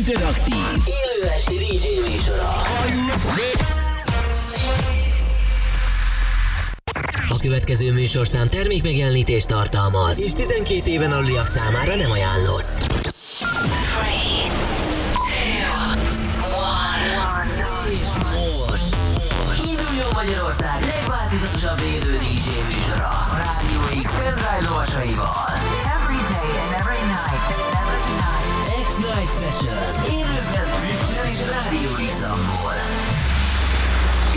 interaktív, élő esti DJ műsora. A következő műsorszám termékmegjelenítést tartalmaz, és 12 éven aluliak számára nem ajánlott.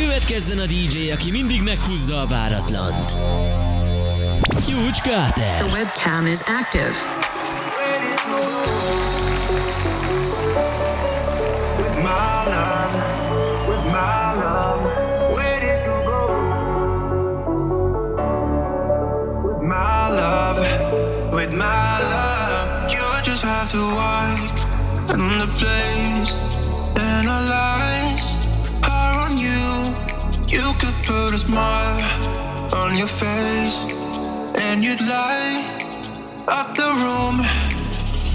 Következzen a DJ, aki mindig meghúzza a váratlant. Huge Carter. The webcam is active. my love, with my love, where did you go? With my love, With my love, you just have to walk in the place. You could put a smile on your face, and you'd light up the room.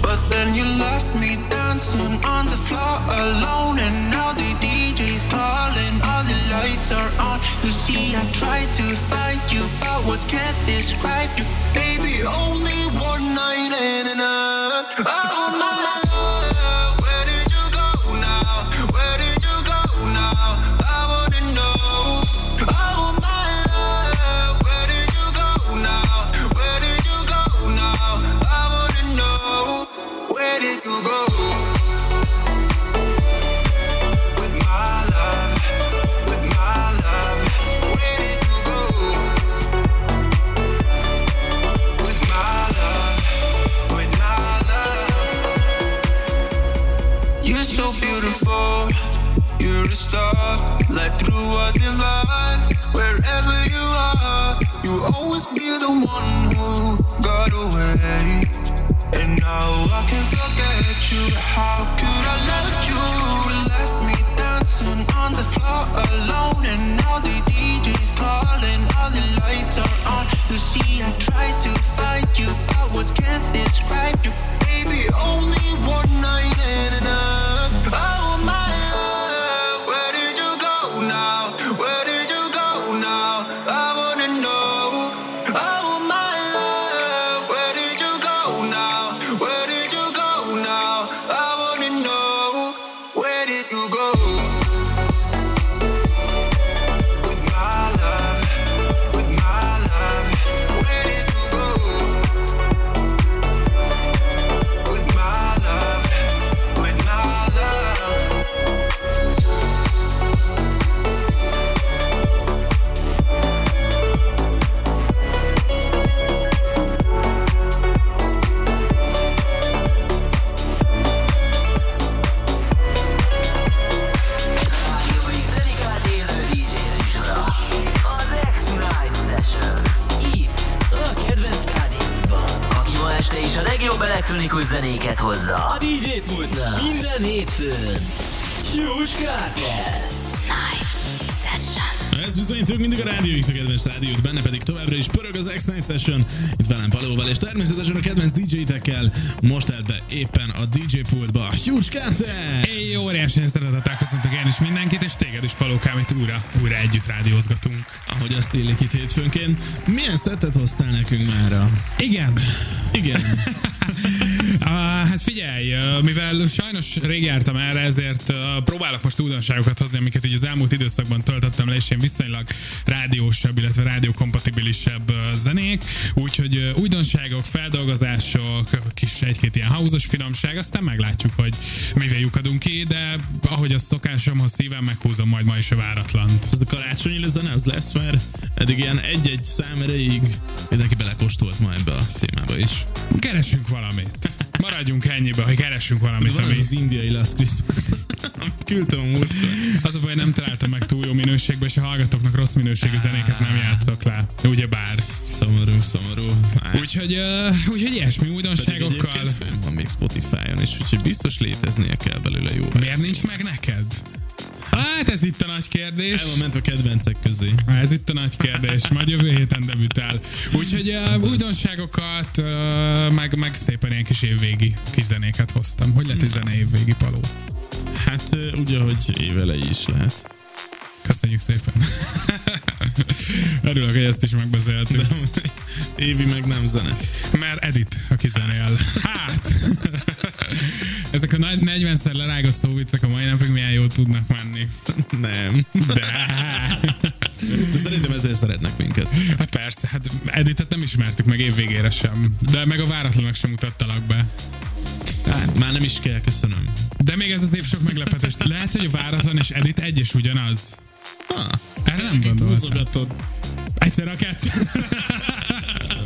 But then you left me dancing on the floor alone, and now the DJ's calling. All the lights are on. You see, I tried to find you, but words can't describe you, baby. Only one night ain't enough. Oh my love, where did you go now? Where did you go now? Go? Session, itt velem Palóval, és természetesen a kedvenc DJ-tekkel most állt be éppen a DJ pultba a Huge Carter! Éj, óriási szeretettel köszöntök én is mindenkit, és téged is Palókám, itt újra, újra együtt rádiózgatunk. Ahogy azt illik itt hétfőnként. Milyen szettet hoztál nekünk mára? Igen. Igen. Hát figyelj, mivel sajnos rég jártam erre, ezért próbálok most újdonságokat hozni, amiket így az elmúlt időszakban töltöttem le, és ilyen viszonylag rádiósabb, illetve rádiókompatibilisebb zenék. Úgyhogy újdonságok, feldolgozások, kis egy-két ilyen hauzos finomság, aztán meglátjuk, hogy mivel lyukadunk ki, de ahogy az szokásomhoz szívem, meghúzom majd ma is a váratlant. Ez a karácsonyi zene az lesz, mert eddig ilyen egy-egy szám erejéig mindenki belekóstolt ma ebbe a témába is. Keresünk valamit. Maradjunk ennyibe, hogy keresünk valamit, Van ami... az az indiai Last Christmas, küldtem a múltkor. Az a baj, nem találtam meg túl jó minőségbe, és a hallgatóknak rossz minőségű zenéket nem játszok le. Ugye bár. Szomorú, szomorú. Úgyhogy, uh, úgyhogy ilyesmi újdonságokkal. van még Spotify-on is, úgyhogy biztos léteznie kell belőle jó Miért nincs meg neked? Hát ez itt a nagy kérdés. El van mentve a kedvencek közé. Ez itt a nagy kérdés, majd jövő héten debütál. Úgyhogy uh, újdonságokat, uh, meg, meg szépen ilyen kis évvégi kizenéket hoztam. Hogy lett egy zene évvégi paló? Hát ö, ugye, hogy évelei is lehet. Köszönjük szépen. Örülök, hogy ezt is megbeszéltük. De évi meg nem zene. Mert Edit, aki zenél. Hát! Ezek a nagy 40-szer lerágott szóviccek a mai napig milyen jól tudnak menni. Nem. De! De szerintem ezért szeretnek minket. Hát persze, hát Editet nem ismertük meg évvégére sem. De meg a váratlanak sem mutattalak be. Hát, már nem is kell, köszönöm. De még ez az év sok meglepetés. Lehet, hogy a váratlan és Edit egy és ugyanaz. Ha, Erre nem gondoltam. Egyszer a kettő.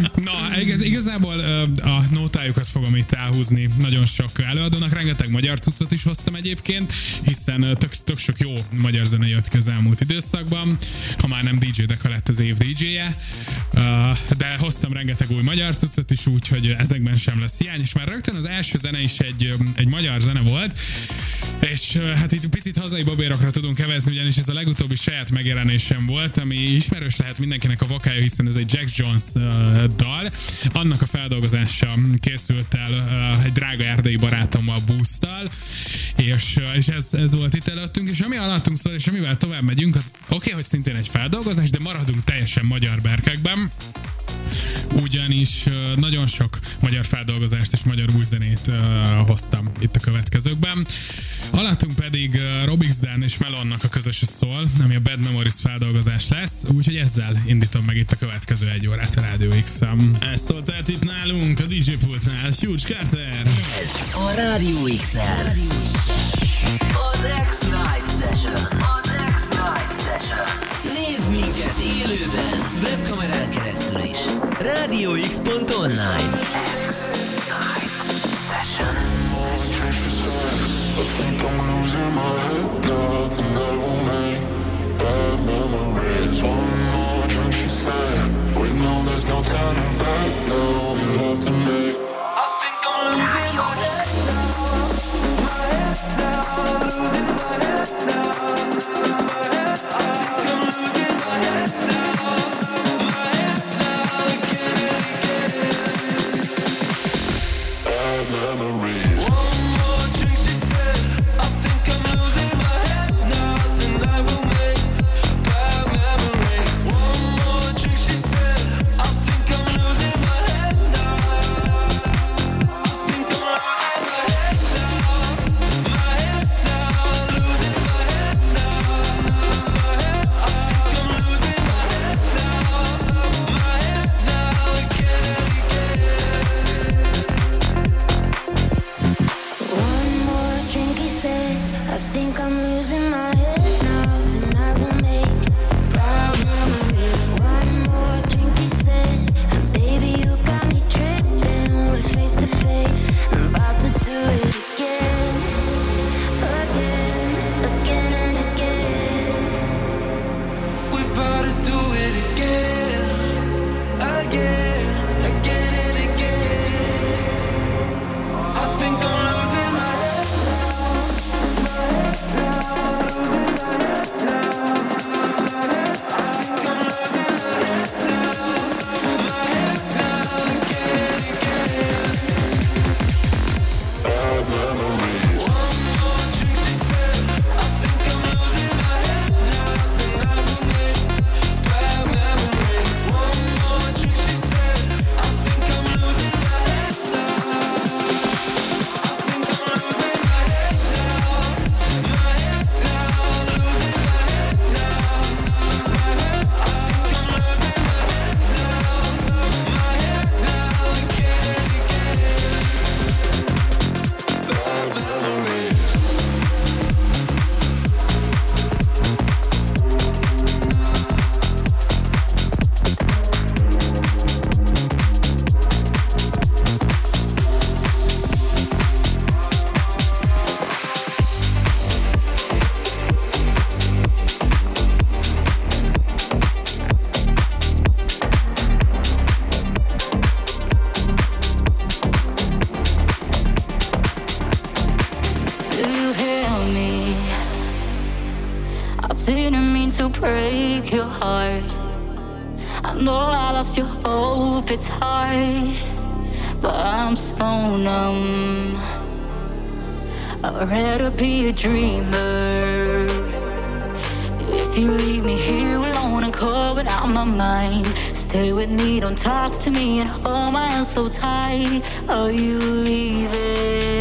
Na, igaz, igazából a nótájukat fogom itt elhúzni nagyon sok előadónak, rengeteg magyar cuccot is hoztam egyébként, hiszen tök, tök sok jó magyar zene jött ki az elmúlt időszakban, ha már nem DJ Deka lett az év DJ-je, de hoztam rengeteg új magyar cuccot is, úgyhogy ezekben sem lesz hiány, és már rögtön az első zene is egy, egy magyar zene volt, és hát itt picit hazai babérokra tudunk kevezni, ugyanis ez a legutóbbi saját megjelenésem volt, ami ismerős lehet mindenkinek a vakája, hiszen ez egy Jack Jones dal. Annak a feldolgozása készült el uh, egy drága erdei barátommal Boosttal, és, uh, és ez, ez volt itt előttünk, és ami alattunk szól, és amivel tovább megyünk, az oké, okay, hogy szintén egy feldolgozás, de maradunk teljesen magyar berkekben ugyanis nagyon sok magyar feldolgozást és magyar új zenét uh, hoztam itt a következőkben. Alattunk pedig Robix Dan és Melonnak a közös szól, ami a Bad Memories feldolgozás lesz, úgyhogy ezzel indítom meg itt a következő egy órát a Rádió X-em. Ez szólt tehát itt nálunk, a DJ pultnál. Huge Carter. Ez a Rádió x Az X-Night Session. Az X-Night minket élőben, webkamerán keresztül is. X-Night Session. I think I'm losing my head now. Night will make bad memories. One more drink, she said. Wait, no, there's no turning back now. We love to make. me, don't talk to me, and hold my hand so tight. Are you leaving?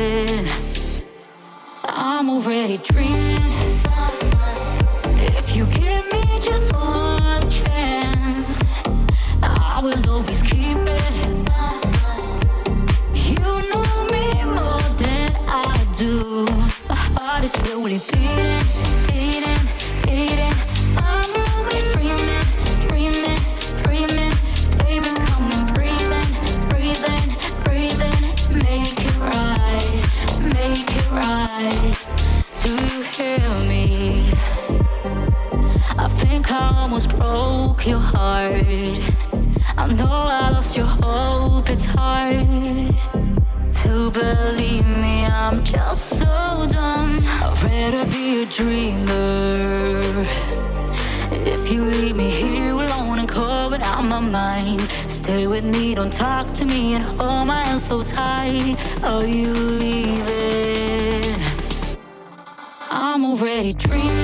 steady dreaming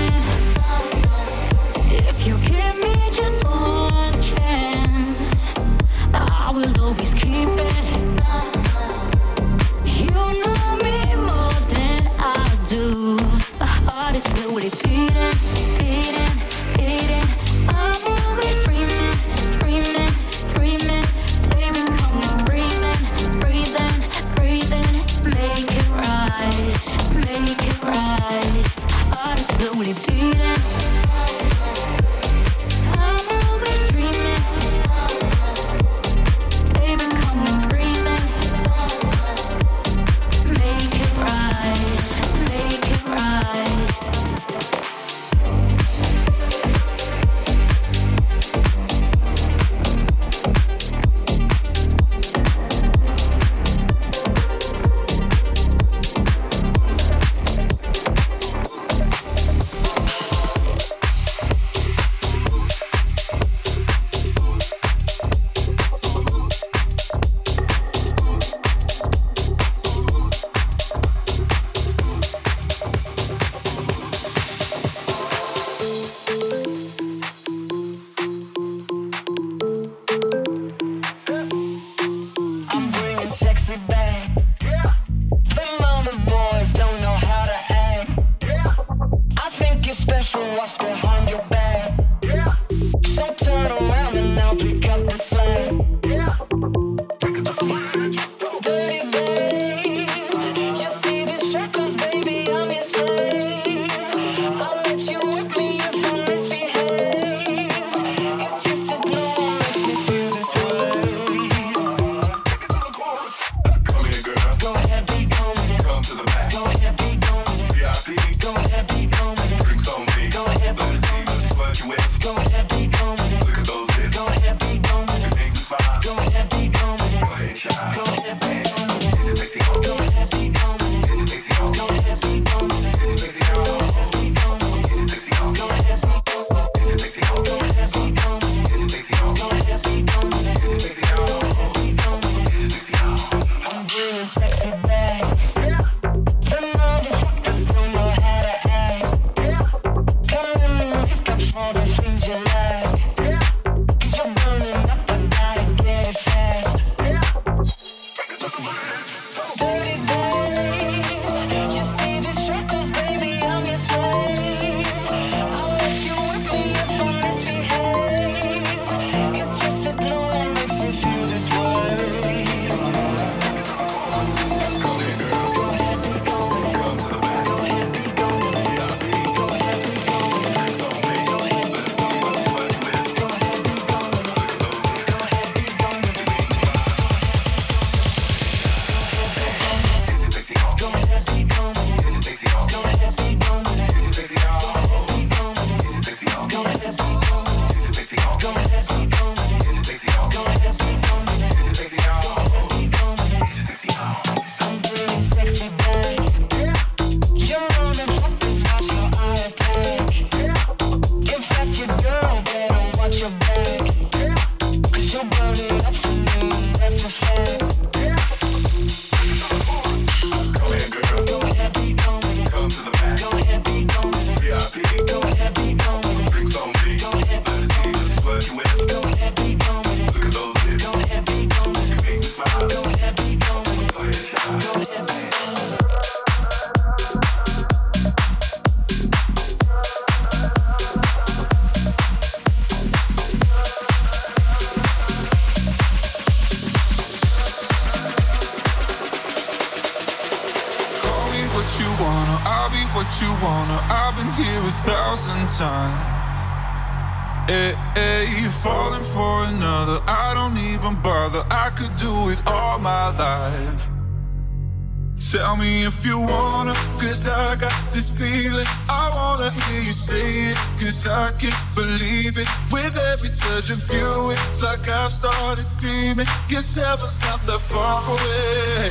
leaving with every touch of you. It's like I've started dreaming. Guess heaven's not that far away.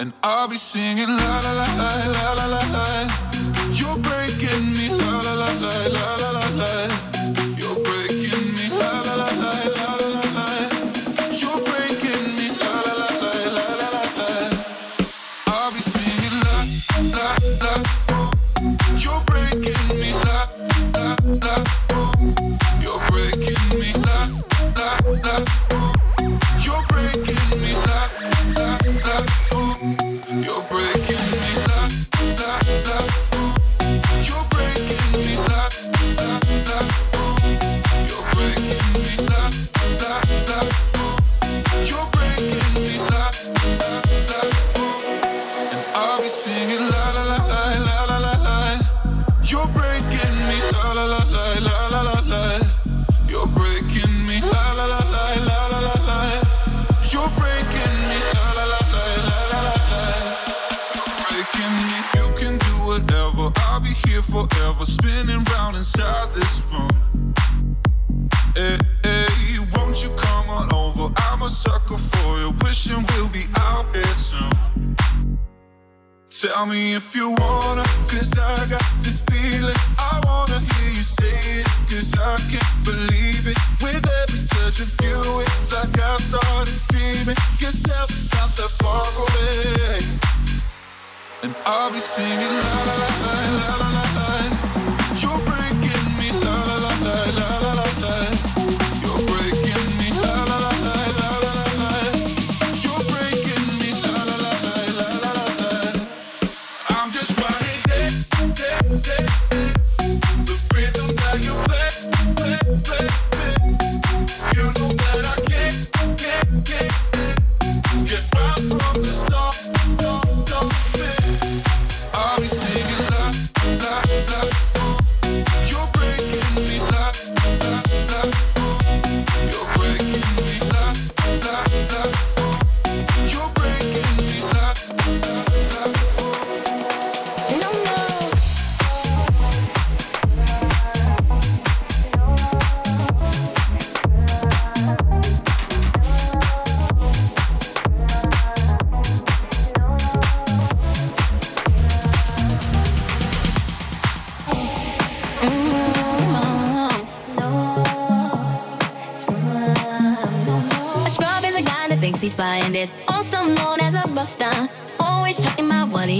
And I'll be singing la la la la la la la. You're breaking me la la la la la. me if you want.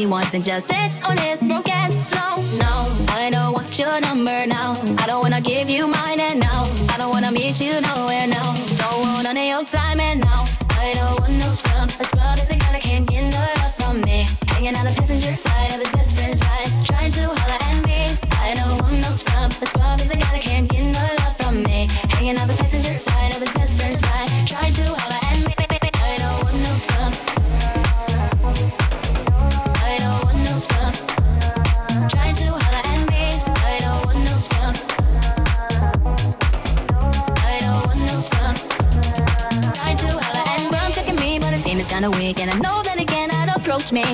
He once and just sits on his broken soul. No, I don't want your number now. I don't wanna give you mine and now. I don't wanna meet you nowhere now. Don't want none of your time and now. I don't want no scrub. A scrub is a guy that can't get no love from me. Hanging on the passenger side of his best friend's ride, trying to holler at me. I don't want no scrub. A scrub is a guy that can't get no love.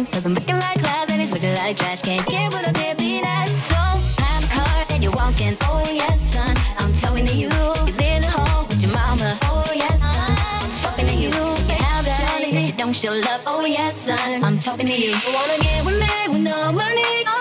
Cause I'm looking like clouds and he's looking like trash. Can't get what I'm be that. So I'm hard and you're walking. Oh, yes, son. I'm talking to you. You live at home with your mama. Oh, yes, son. I'm talking to you. You have that you don't show love. Oh, yes, son. I'm talking to you. You wanna get with me with no money? Oh,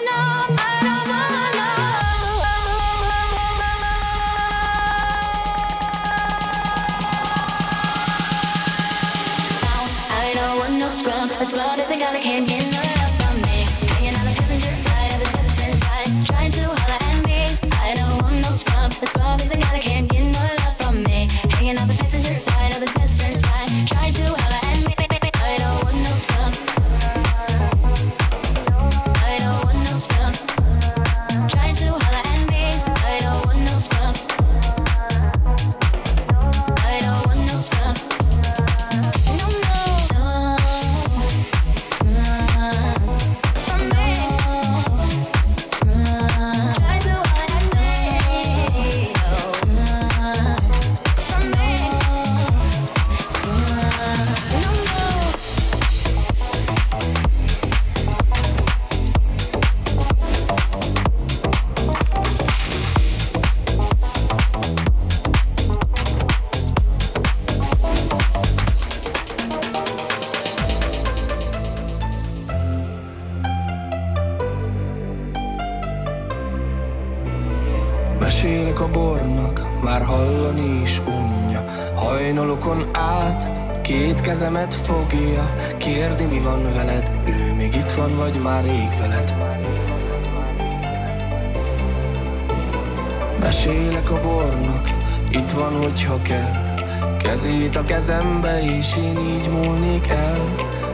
kezembe És én így múlnék el.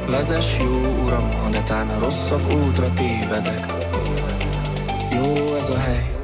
Vezes jó uram, ha netán a rosszabb útra tévedek. Jó ez a hely.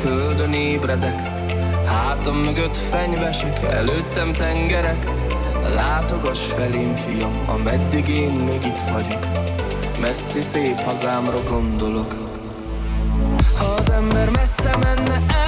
földön ébredek. Hátam mögött fenyvesek, előttem tengerek. Látogass felém, fiam, ameddig én még itt vagyok. Messzi szép hazámra gondolok. Ha az ember messze menne el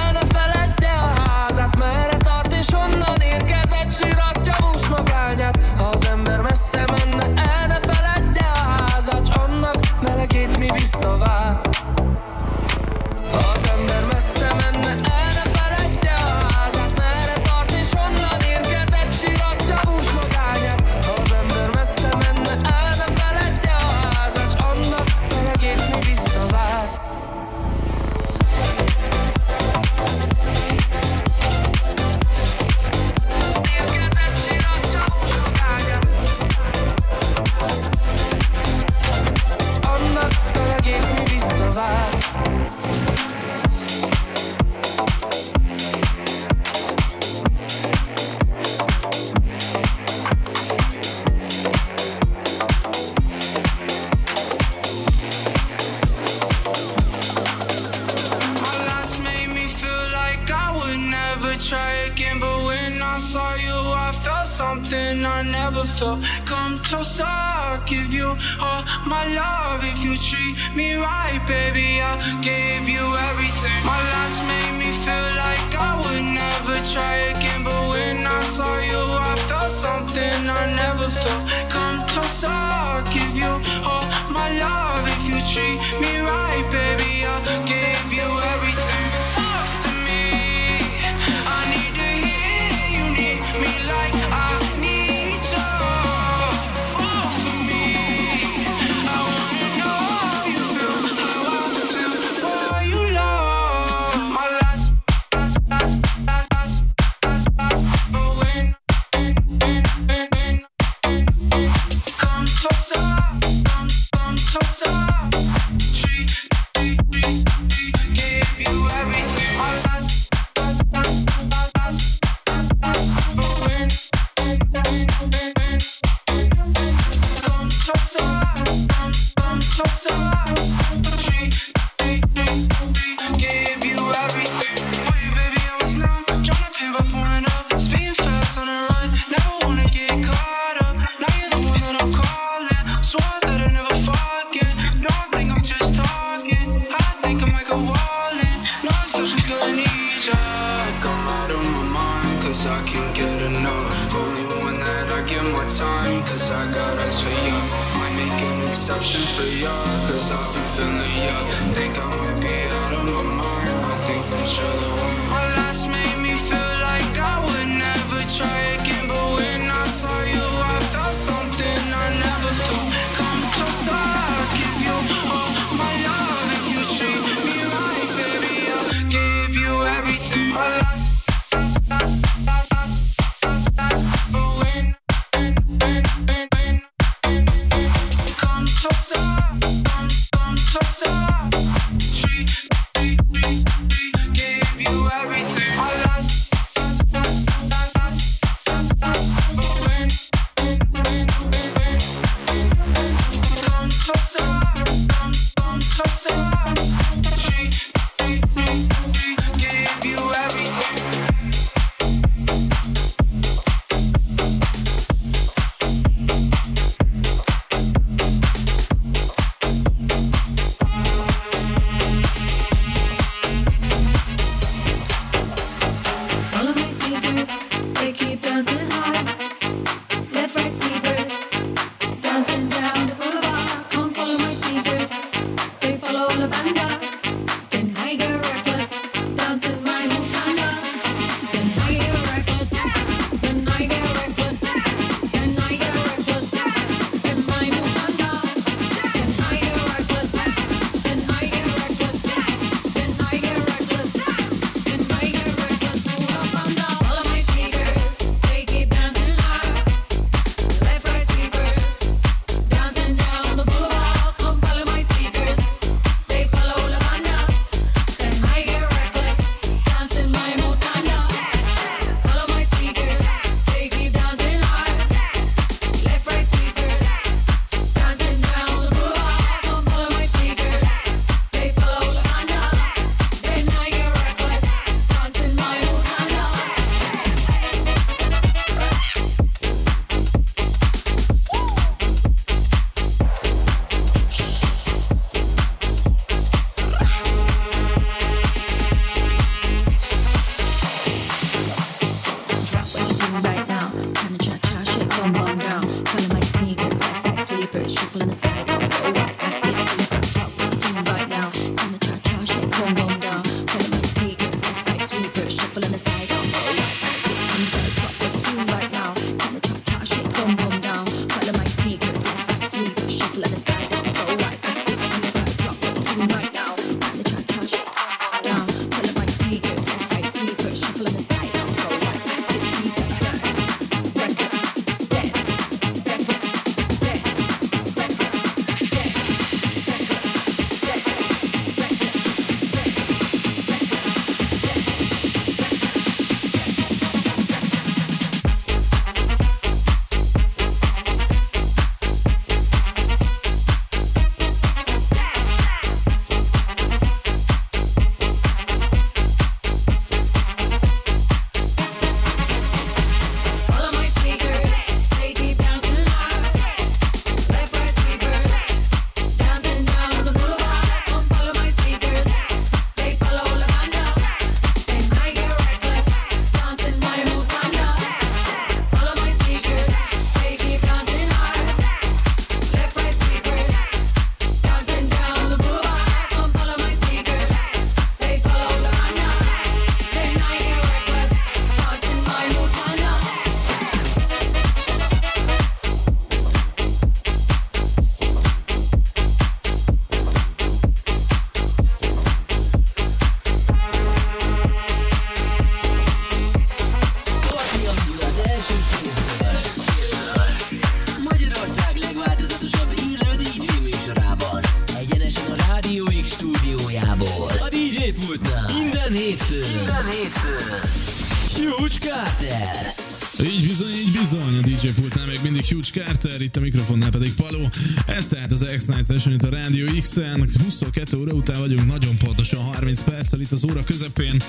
itt az óra közepén,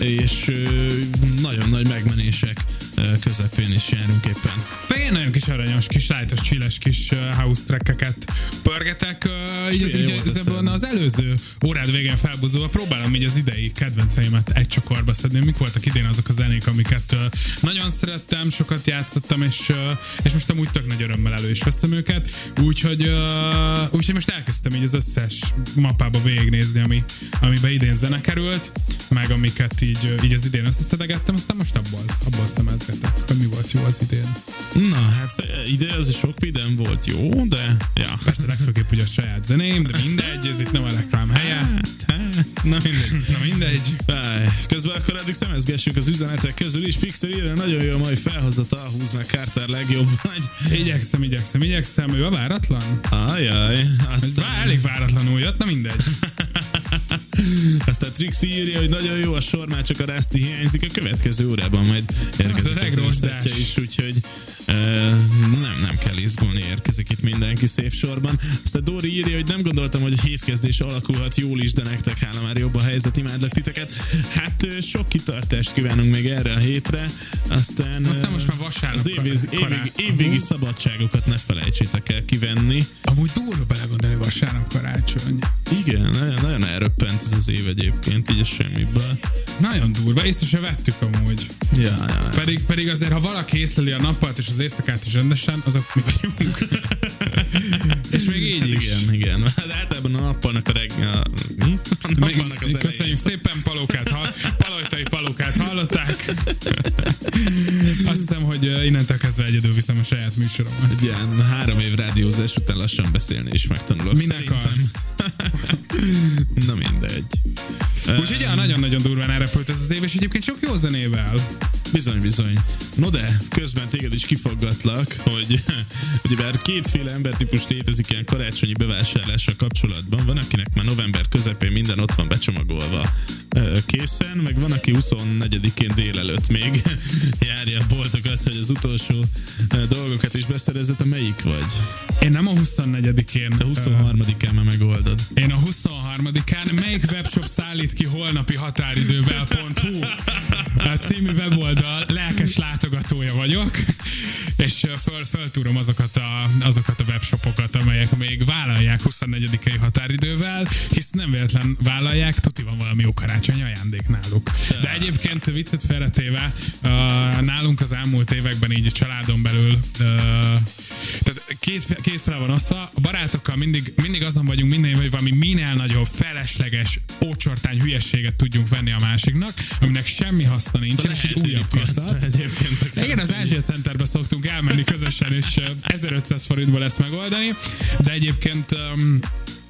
és kis aranyos, kis lájtos, csilles kis house trackeket pörgetek. Így, az, így az, az előző órád végén felbuzulva próbálom így az idei kedvenceimet egy csokorba szedni. Mik voltak idén azok a zenék, amiket nagyon szerettem, sokat játszottam, és, és most amúgy tök nagy örömmel elő is veszem őket. Úgyhogy, úgyhogy most elkezdtem így az összes mapába végignézni, ami, amiben idén zene került, meg amiket így, így az idén összeszedegettem, aztán most abból, abból szemezgetek, hogy mi volt jó az idén. Na, hát Hát, e, ide az is sok minden volt jó, de... Ja. Persze legfőképp ugye a saját zeném, de mindegy, ez itt nem a reklám helye. Hát, hát, na mindegy. Na mindegy. Közben akkor eddig szemezgessünk az üzenetek közül is. Pixel írja, nagyon jó a mai felhozata, húz meg Carter legjobb vagy. Igyekszem, igyekszem, igyekszem, ő a váratlan. Ajaj. Aztán... Vá- elég váratlanul jött, na mindegy. Aztán Trixi írja, hogy nagyon jó a sor, már csak a Rusty hiányzik a következő órában, majd érkezik az, az, az is, úgyhogy nem, nem kell izgulni, érkezik itt mindenki szép sorban. Aztán Dori írja, hogy nem gondoltam, hogy a hétkezdés alakulhat jól is, de nektek hála már jobb a helyzet, imádlak titeket. Hát sok kitartást kívánunk még erre a hétre, aztán... Aztán most már vasárnap Az kar- kará- évvégi, szabadságokat ne felejtsétek el kivenni. Amúgy durva belegondolni vasárnap karácsony. Igen, nagyon, nagyon elröppent ez az év egyébként, így a semmiből. Nagyon durva, észre se vettük amúgy. Ja, ja, ja. Pedig, pedig azért, ha valaki észleli a nappalt és az éjszakát is rendesen, azok mi vagyunk. és még így Hát is. igen, igen. Hát általában a nappalnak a reggel... Mi? A Még, nappalnak az köszönjük elején. szépen palókát, hall, palojtai palókát hallották. Azt hiszem, hogy innentől kezdve egyedül viszem a saját műsoromat. Egy ilyen három év rádiózás után lassan beszélni is megtanulok. Minek azt? Na mindegy. Úgyhogy ja, nagyon-nagyon durván elrepült ez az év, és egyébként sok jó zenével. Bizony, bizony. No de, közben téged is kifaggatlak, hogy ugye bár kétféle embertípus létezik ilyen karácsonyi bevásárlással kapcsolatban. Van, akinek már november közepén minden ott van becsomagolva készen, meg van, aki 24-én délelőtt még járja a boltokat, hogy az utolsó dolgokat is beszerezett. A melyik vagy? Én nem a 24-én. Te 23-án már megoldod. Én a 23-án melyik webshop szállít ki holnapi határidővel.hu a című weboldal lelkes látogatója vagyok, és föl, föltúrom azokat a, azokat a webshopokat, amelyek még vállalják 24-i határidővel, hisz nem véletlen vállalják, tuti van valami jó karácsonyi ajándék náluk. De egyébként viccet félretéve, uh, nálunk az elmúlt években így a családon belül tehát két, két fel van osztva, a barátokkal mindig, mindig azon vagyunk minden hogy valami minél nagyobb, felesleges, ócsortány hülyeséget tudjunk venni a másiknak, aminek semmi haszna nincsen, és egy Lehet újabb kacat. Igen, az Ázsia Centerbe szoktunk elmenni közösen, és ö, 1500 forintból ezt megoldani, de egyébként um,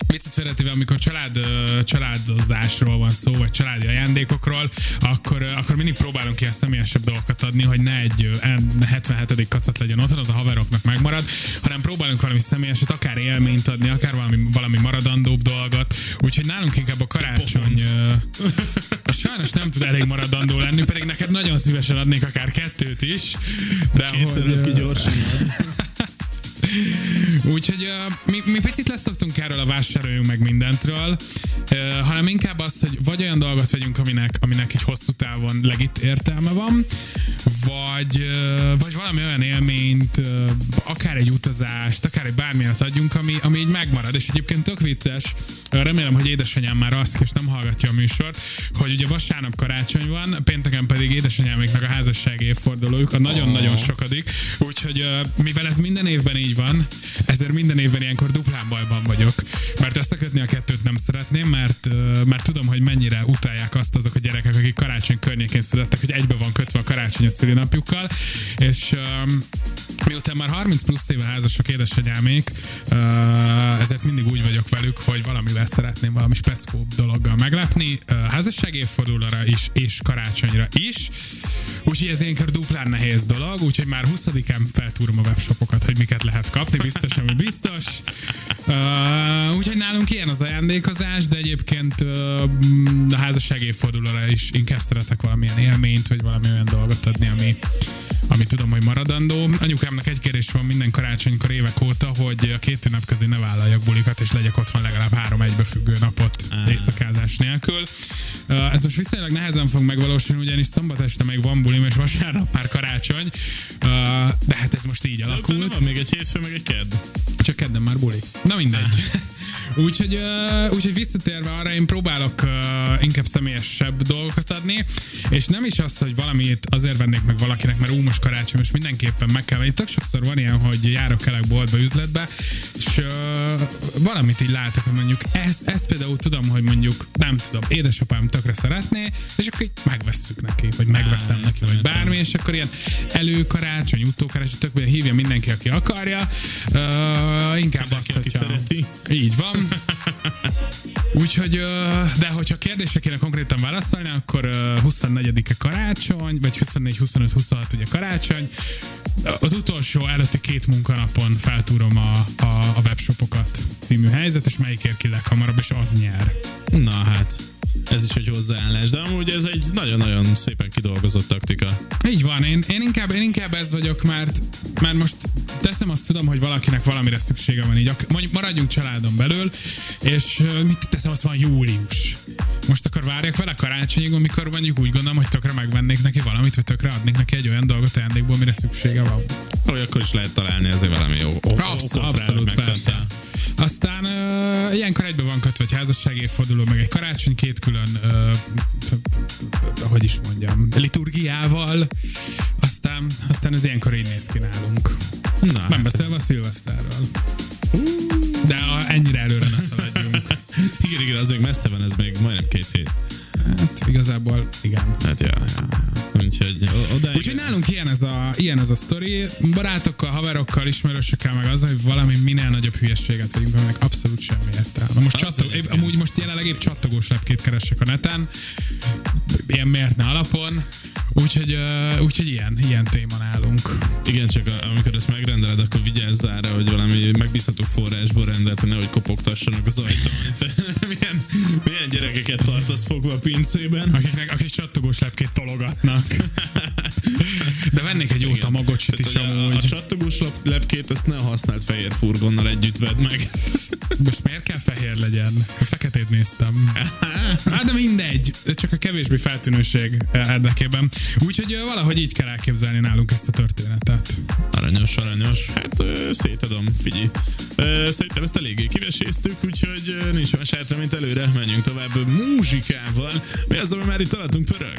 Viccet félretéve, amikor család, családozásról van szó, vagy családi ajándékokról, akkor, akkor mindig próbálunk ilyen személyesebb dolgokat adni, hogy ne egy ö, em- 77. kacat legyen otthon, az a haveroknak megmarad, hanem próbálunk valami személyeset, akár élményt adni, akár valami, valami maradandóbb dolgot. Úgyhogy nálunk inkább a karácsony... az sajnos nem tud elég maradandó lenni, pedig neked nagyon szívesen adnék akár kettőt is. De Kétszer hogy, ki gyorsan. Úgyhogy uh, mi, mi picit leszoktunk erről a vásároljunk meg mindentről, uh, hanem inkább az, hogy vagy olyan dolgot vegyünk, aminek, aminek egy hosszú távon legit értelme van, vagy, uh, vagy valami olyan élményt, uh, akár egy utazást, akár egy bármilyet adjunk, ami, ami így megmarad. És egyébként tök vicces, uh, remélem, hogy édesanyám már azt, és nem hallgatja a műsort, hogy ugye vasárnap karácsony van, pénteken pedig édesanyáméknak a házasság évfordulójuk, a nagyon-nagyon sokadik, úgyhogy uh, mivel ez minden évben így van, ezért minden évben ilyenkor duplán bajban vagyok, mert összekötni a kettőt nem szeretném, mert, mert tudom, hogy mennyire utálják azt azok a gyerekek, akik karácsony környékén születtek, hogy egybe van kötve a karácsony a szülinapjukkal, és um, miután már 30 plusz éve házasok édesanyámék, uh, ezért mindig úgy vagyok velük, hogy valamivel szeretném valami speckóbb dologgal meglepni, uh, házasság évfordulóra is, és karácsonyra is. Úgyhogy ez ilyenkor duplán nehéz dolog, úgyhogy már 20-án feltúrom a webshopokat, hogy miket lehet kapni, biztos, ami biztos. Uh, úgyhogy nálunk ilyen az ajándékozás, de egyébként uh, a házasság évfordulóra is inkább szeretek valamilyen élményt, vagy valami olyan dolgot adni, ami, ami tudom, hogy maradandó. Anyukámnak egy kérés van minden karácsonykor évek óta, hogy a két ünnep közé ne vállaljak bulikat, és legyek otthon legalább három egybefüggő napot éjszakázás nélkül. Uh, ez most viszonylag nehezen fog megvalósulni, ugyanis szombat este még van bulim, és vasárnap már karácsony, uh, de hát ez most így alakult. még egy hétfő, meg egy kedd. Csak kedden már buli. Na mindegy. úgyhogy, uh, úgyhogy visszatérve arra, én próbálok uh, inkább személyesebb dolgokat adni, és nem is az, hogy valamit azért vennék meg valakinek, mert ú, most karácsony, most mindenképpen meg kell venni. Tök sokszor van ilyen, hogy járok kelek boltba, üzletbe, és uh, valamit így látok, hogy mondjuk ezt, ezt például tudom, hogy mondjuk nem tudom, édesapám tökre szeretné, és akkor így megvesszük neki, vagy megveszem neki, vagy bármi, és akkor ilyen előkarácsony, utókarácsony, tök hívja mindenki, aki akarja. Uh, inkább azt, hogyha... szereti. Így van. Úgyhogy, ö, de hogyha kérdésre kéne konkrétan válaszolni, akkor ö, 24-e karácsony, vagy 24, 25, 26 ugye karácsony. Az utolsó előtti két munkanapon feltúrom a, a, a webshopokat című helyzet, és melyik ér ki leghamarabb, és az nyer. Na hát, Ez is egy hozzáállás, de amúgy ez egy nagyon-nagyon szépen kidolgozott taktika. Így van, én, én, inkább, én inkább ez vagyok, mert, mert most teszem azt tudom, hogy valakinek valamire szüksége van így, mondjuk maradjunk családon belül, és mit teszem, azt van július. Most akkor várjak vele karácsonyig, amikor mondjuk úgy gondolom, hogy tökre megvennék neki valamit, vagy tökre adnék neki egy olyan dolgot ajándékból, mire szüksége van. Hogy akkor is lehet találni azért valami jó. Abszolút, abszolút persze. Aztán ö, ilyenkor egybe van kötve egy házasság évforduló, meg egy karácsony, két külön, ö, hogy is mondjam, liturgiával. Aztán, aztán ez ilyenkor így néz ki nálunk. Na, Nem beszélve a szilveszterről. De a, ennyire előre. Igen, igen, az még messze van, ez még majdnem két hét. Hát igazából igen. Hát ja, ja. Úgyhogy odáig... Úgyhogy nálunk ilyen ez, a, ilyen ez a sztori, barátokkal, haverokkal, ismerősökkel, meg az, hogy valami minél nagyobb hülyeséget vegyünk, aminek abszolút semmi értelme. Most csattog, épp, amúgy most jelenleg épp csattogós lepkét keresek a neten, ilyen mértne alapon, úgyhogy, uh, úgyhogy ilyen, ilyen téma nálunk. Igen, csak amikor ezt megrendeled, akkor vigyázz arra, hogy valami megbízható forrásból rendelt, nehogy kopogtassanak az ajtón. Milyen, milyen gyerekeket tartasz fogva a pincében? Akiknek, akik csattogós lepkét tologatnak. De vennék egy jó tamagocsit is hogy a, a amúgy. csattogós lepkét ezt ne használt fehér furgonnal együtt vedd meg. Most miért kell fehér legyen? A feketét néztem. Hát de mindegy, csak a kevésbé feltűnőség érdekében. Úgyhogy ö, valahogy így kell elképzelni nálunk ezt a történetet. Aranyos, aranyos. Hát ö, szétadom, figyelj. Szerintem ezt eléggé kiveséztük, úgyhogy nincs más hátra, mint előre. Menjünk tovább muzsikával. Mi az, ami már itt alattunk pörög?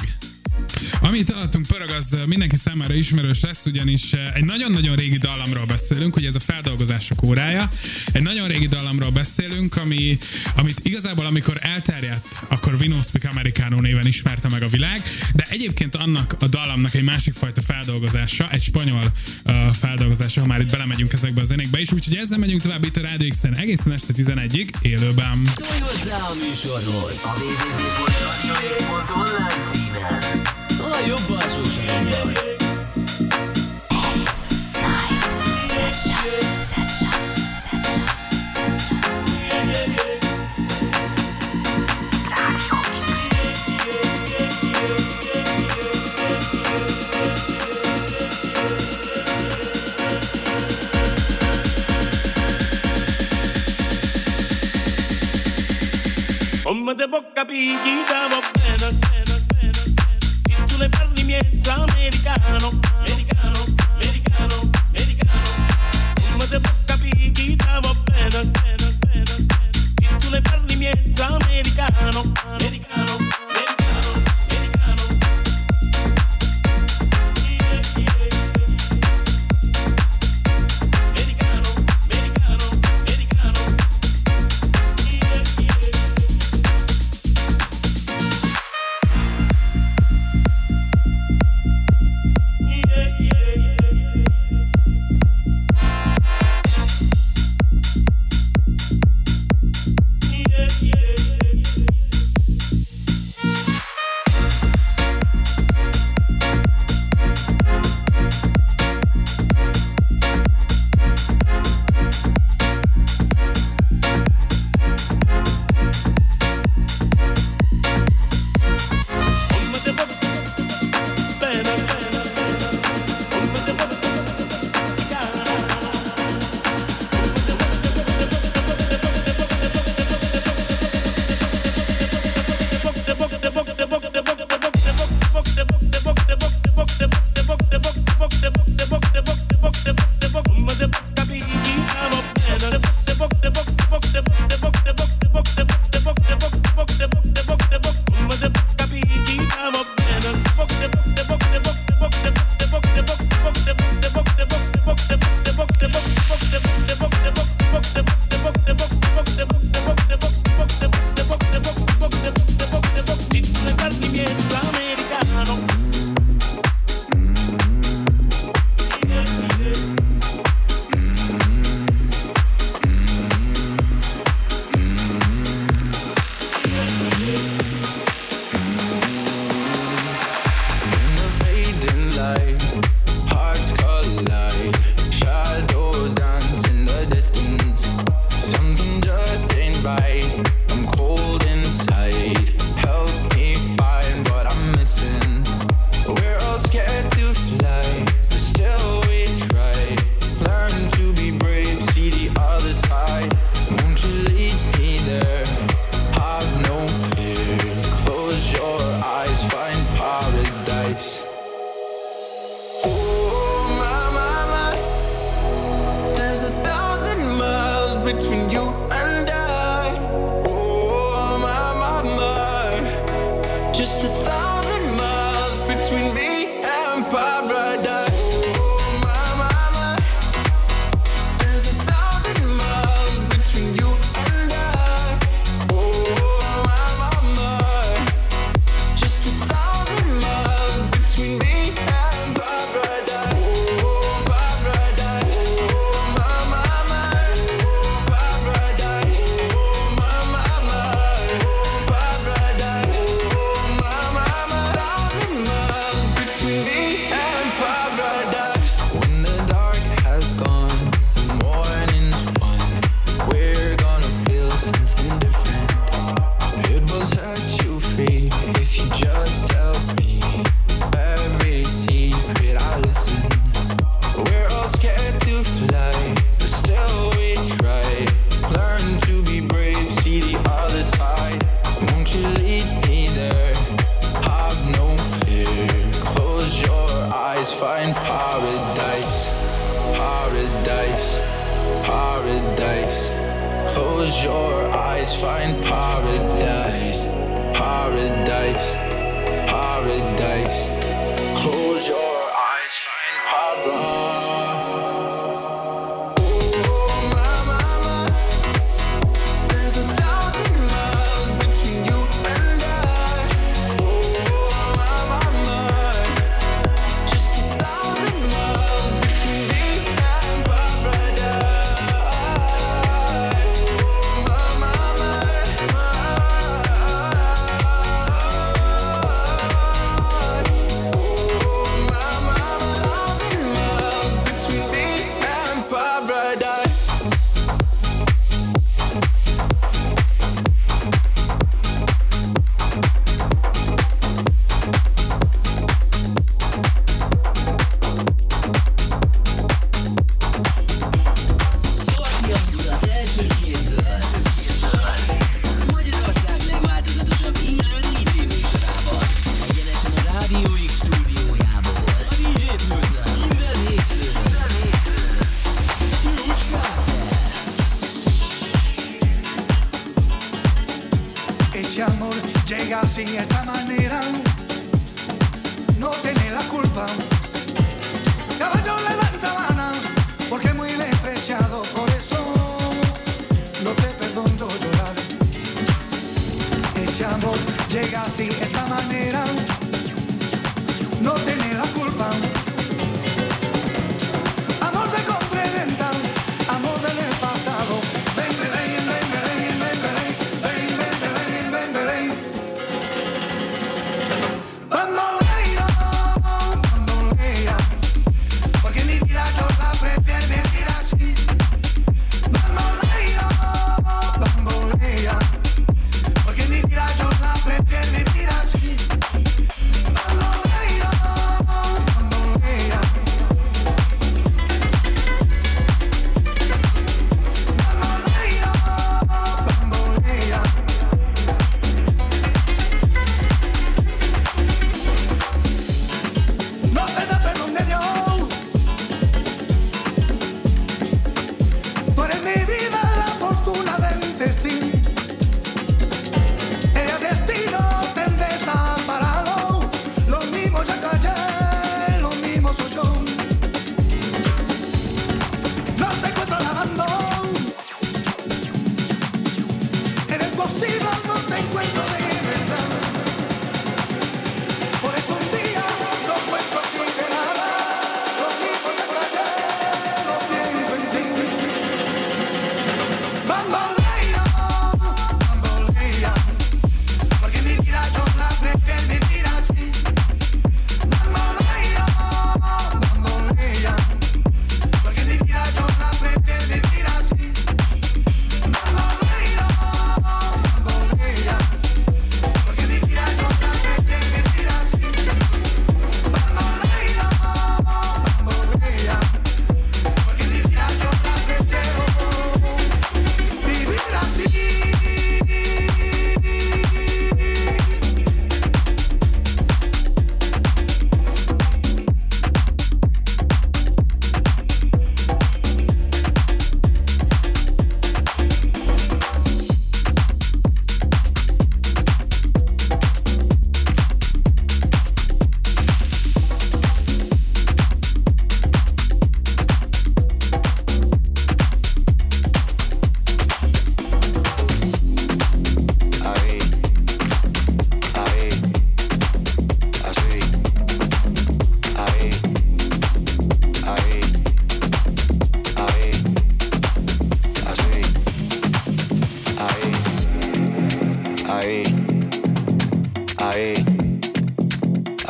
Amit alattunk pörög, az mindenki számára ismerős lesz, ugyanis egy nagyon-nagyon régi dallamról beszélünk, hogy ez a feldolgozások órája. Egy nagyon régi dallamról beszélünk, ami, amit igazából amikor elterjedt, akkor Vino Speak Americano néven ismerte meg a világ, de egyébként annak a dallamnak egy másik fajta feldolgozása, egy spanyol uh, feldolgozása, ha már itt belemegyünk ezekbe a zenékbe is, úgyhogy ezzel megyünk tovább itt a Rádió X-en egészen este 11-ig élőben. Szólj hozzá a műsorhoz a. твое бачу вже. Ponme de boca, piquita, boca. sulle parli miezza americano, americano, americano, americano. Ma devo capire chi stavo bene, bene, bene, bene. Tu le parli miezza americano, americano. Between you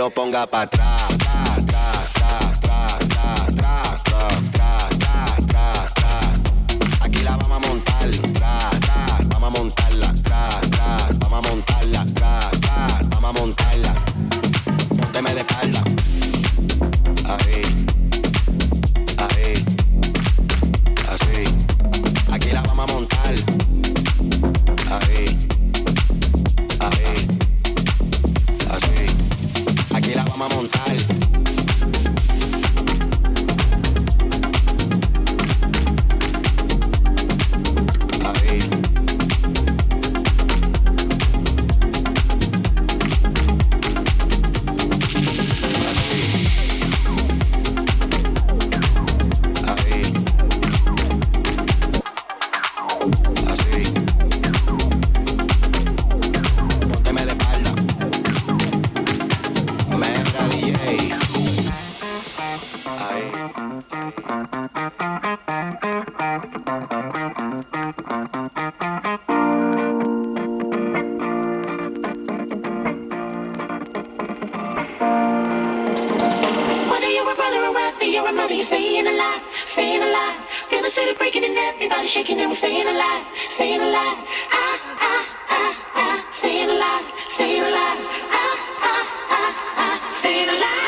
lo ponga para you're a mother, you're staying alive, staying alive. Feel the city breaking and everybody shaking and we're staying alive, staying alive. Ah, ah, ah, ah, staying alive, staying alive. Ah, ah, ah, ah, staying alive.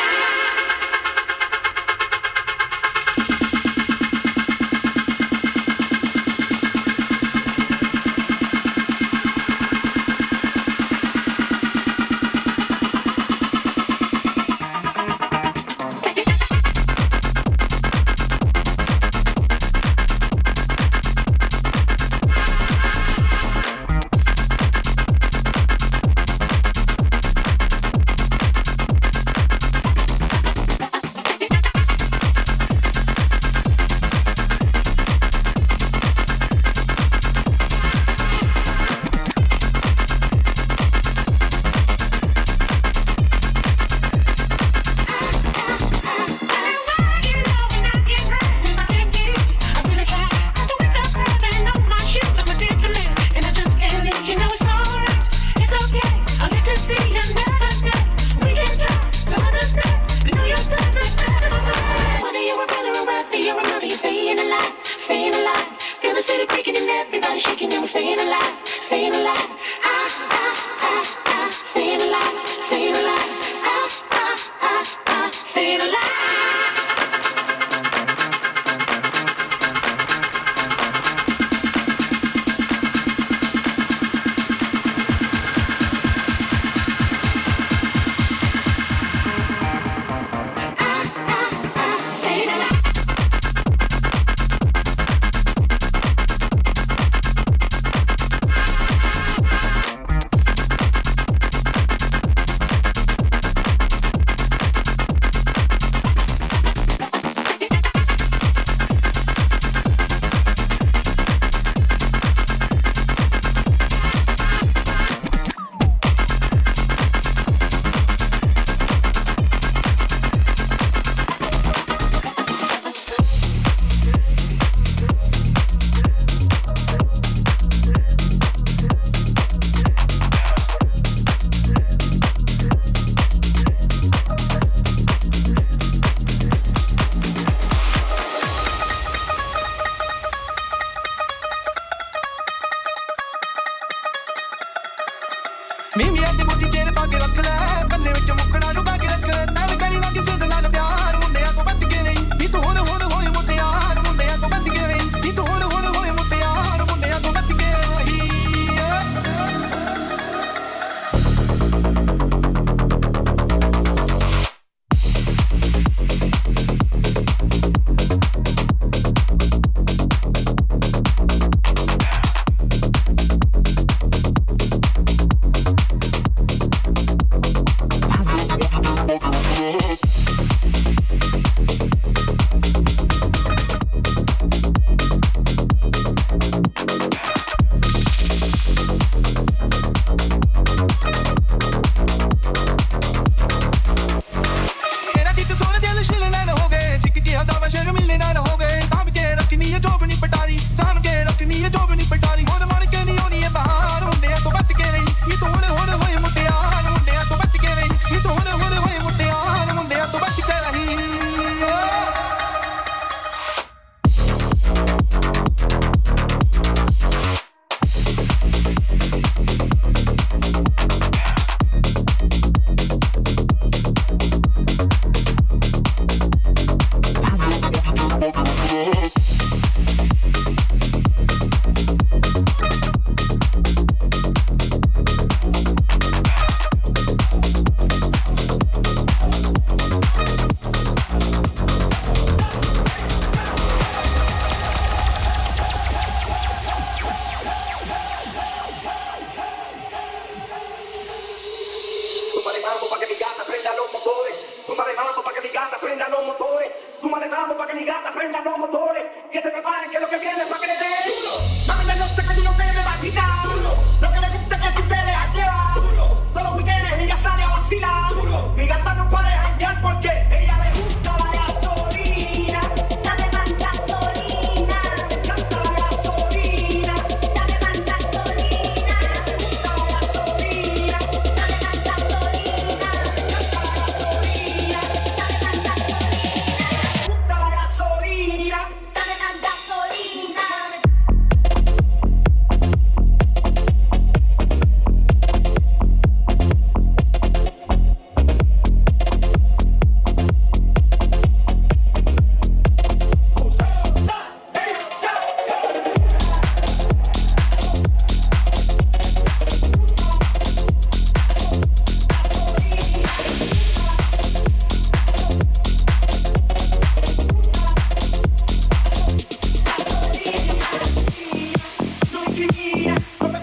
Yeah.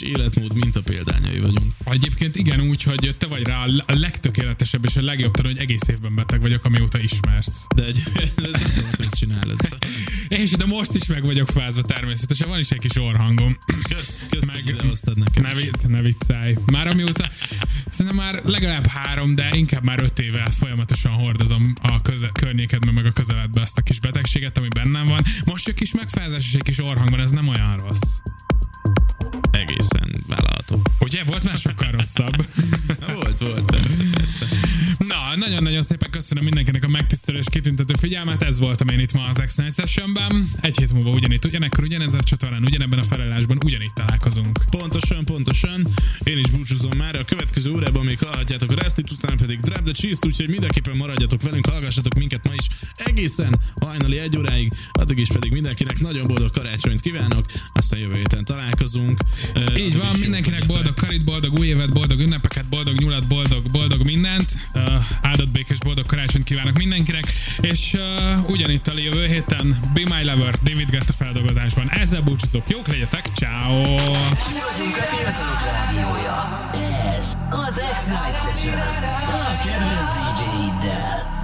Egy Egészséges életmód minta példányai vagyunk. Egyébként igen, úgy, hogy te vagy rá a legtökéletesebb és a legjobb tanul, hogy egész évben beteg vagyok, amióta ismersz. De egy, ez nem tudom, hogy csinálod. Szóval És de most is meg vagyok fázva természetesen, van is egy kis orhangom. Kösz, kösz, hogy idehoztad nekem. Ne, vitt, ne viccelj. Már amióta, szerintem már legalább három, de inkább már öt éve folyamatosan hordozom a köze, környékedben, meg a közeledbe ezt a kis betegséget, ami bennem van. Most csak kis megfázás és egy kis orhangban, ez nem olyan rossz. Egészen vállalható. Ugye? Volt már sokkal rosszabb. volt, volt, persze, persze. Na, nagyon-nagyon szépen köszönöm mindenkinek a megtisztelő és kitüntető figyelmet. Ez voltam én itt ma az X-Night Sessionben. Egy hét múlva ugyanitt, ugyanekkor, ugyanezen a csatornán, ugyanebben a felállásban, ugyanitt találkozunk. Pontosan, pontosan. Én is búcsúzom már. A következő órában még hallhatjátok a Restit, utána pedig Drop the Cheese-t, úgyhogy mindenképpen maradjatok velünk, hallgassatok minket ma is egészen hajnali egy óráig. Addig is pedig mindenkinek nagyon boldog karácsonyt kívánok, aztán jövő héten találkozunk. Így van, mindenkinek boldog karit, boldog új évet, boldog ünnepeket, boldog nyulat, boldog, boldog mindent. Uh, áldott békés boldog karácsonyt kívánok mindenkinek. És uh, ugyanitt a jövő héten Be My Lover, David Guetta feldolgozásban. Ezzel búcsúzok. Jók legyetek, ciao. Az X-Night Session. A kedvenc DJ-iddel.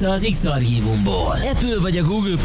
Vissza az X-Archívumból. Apple vagy a Google Podcast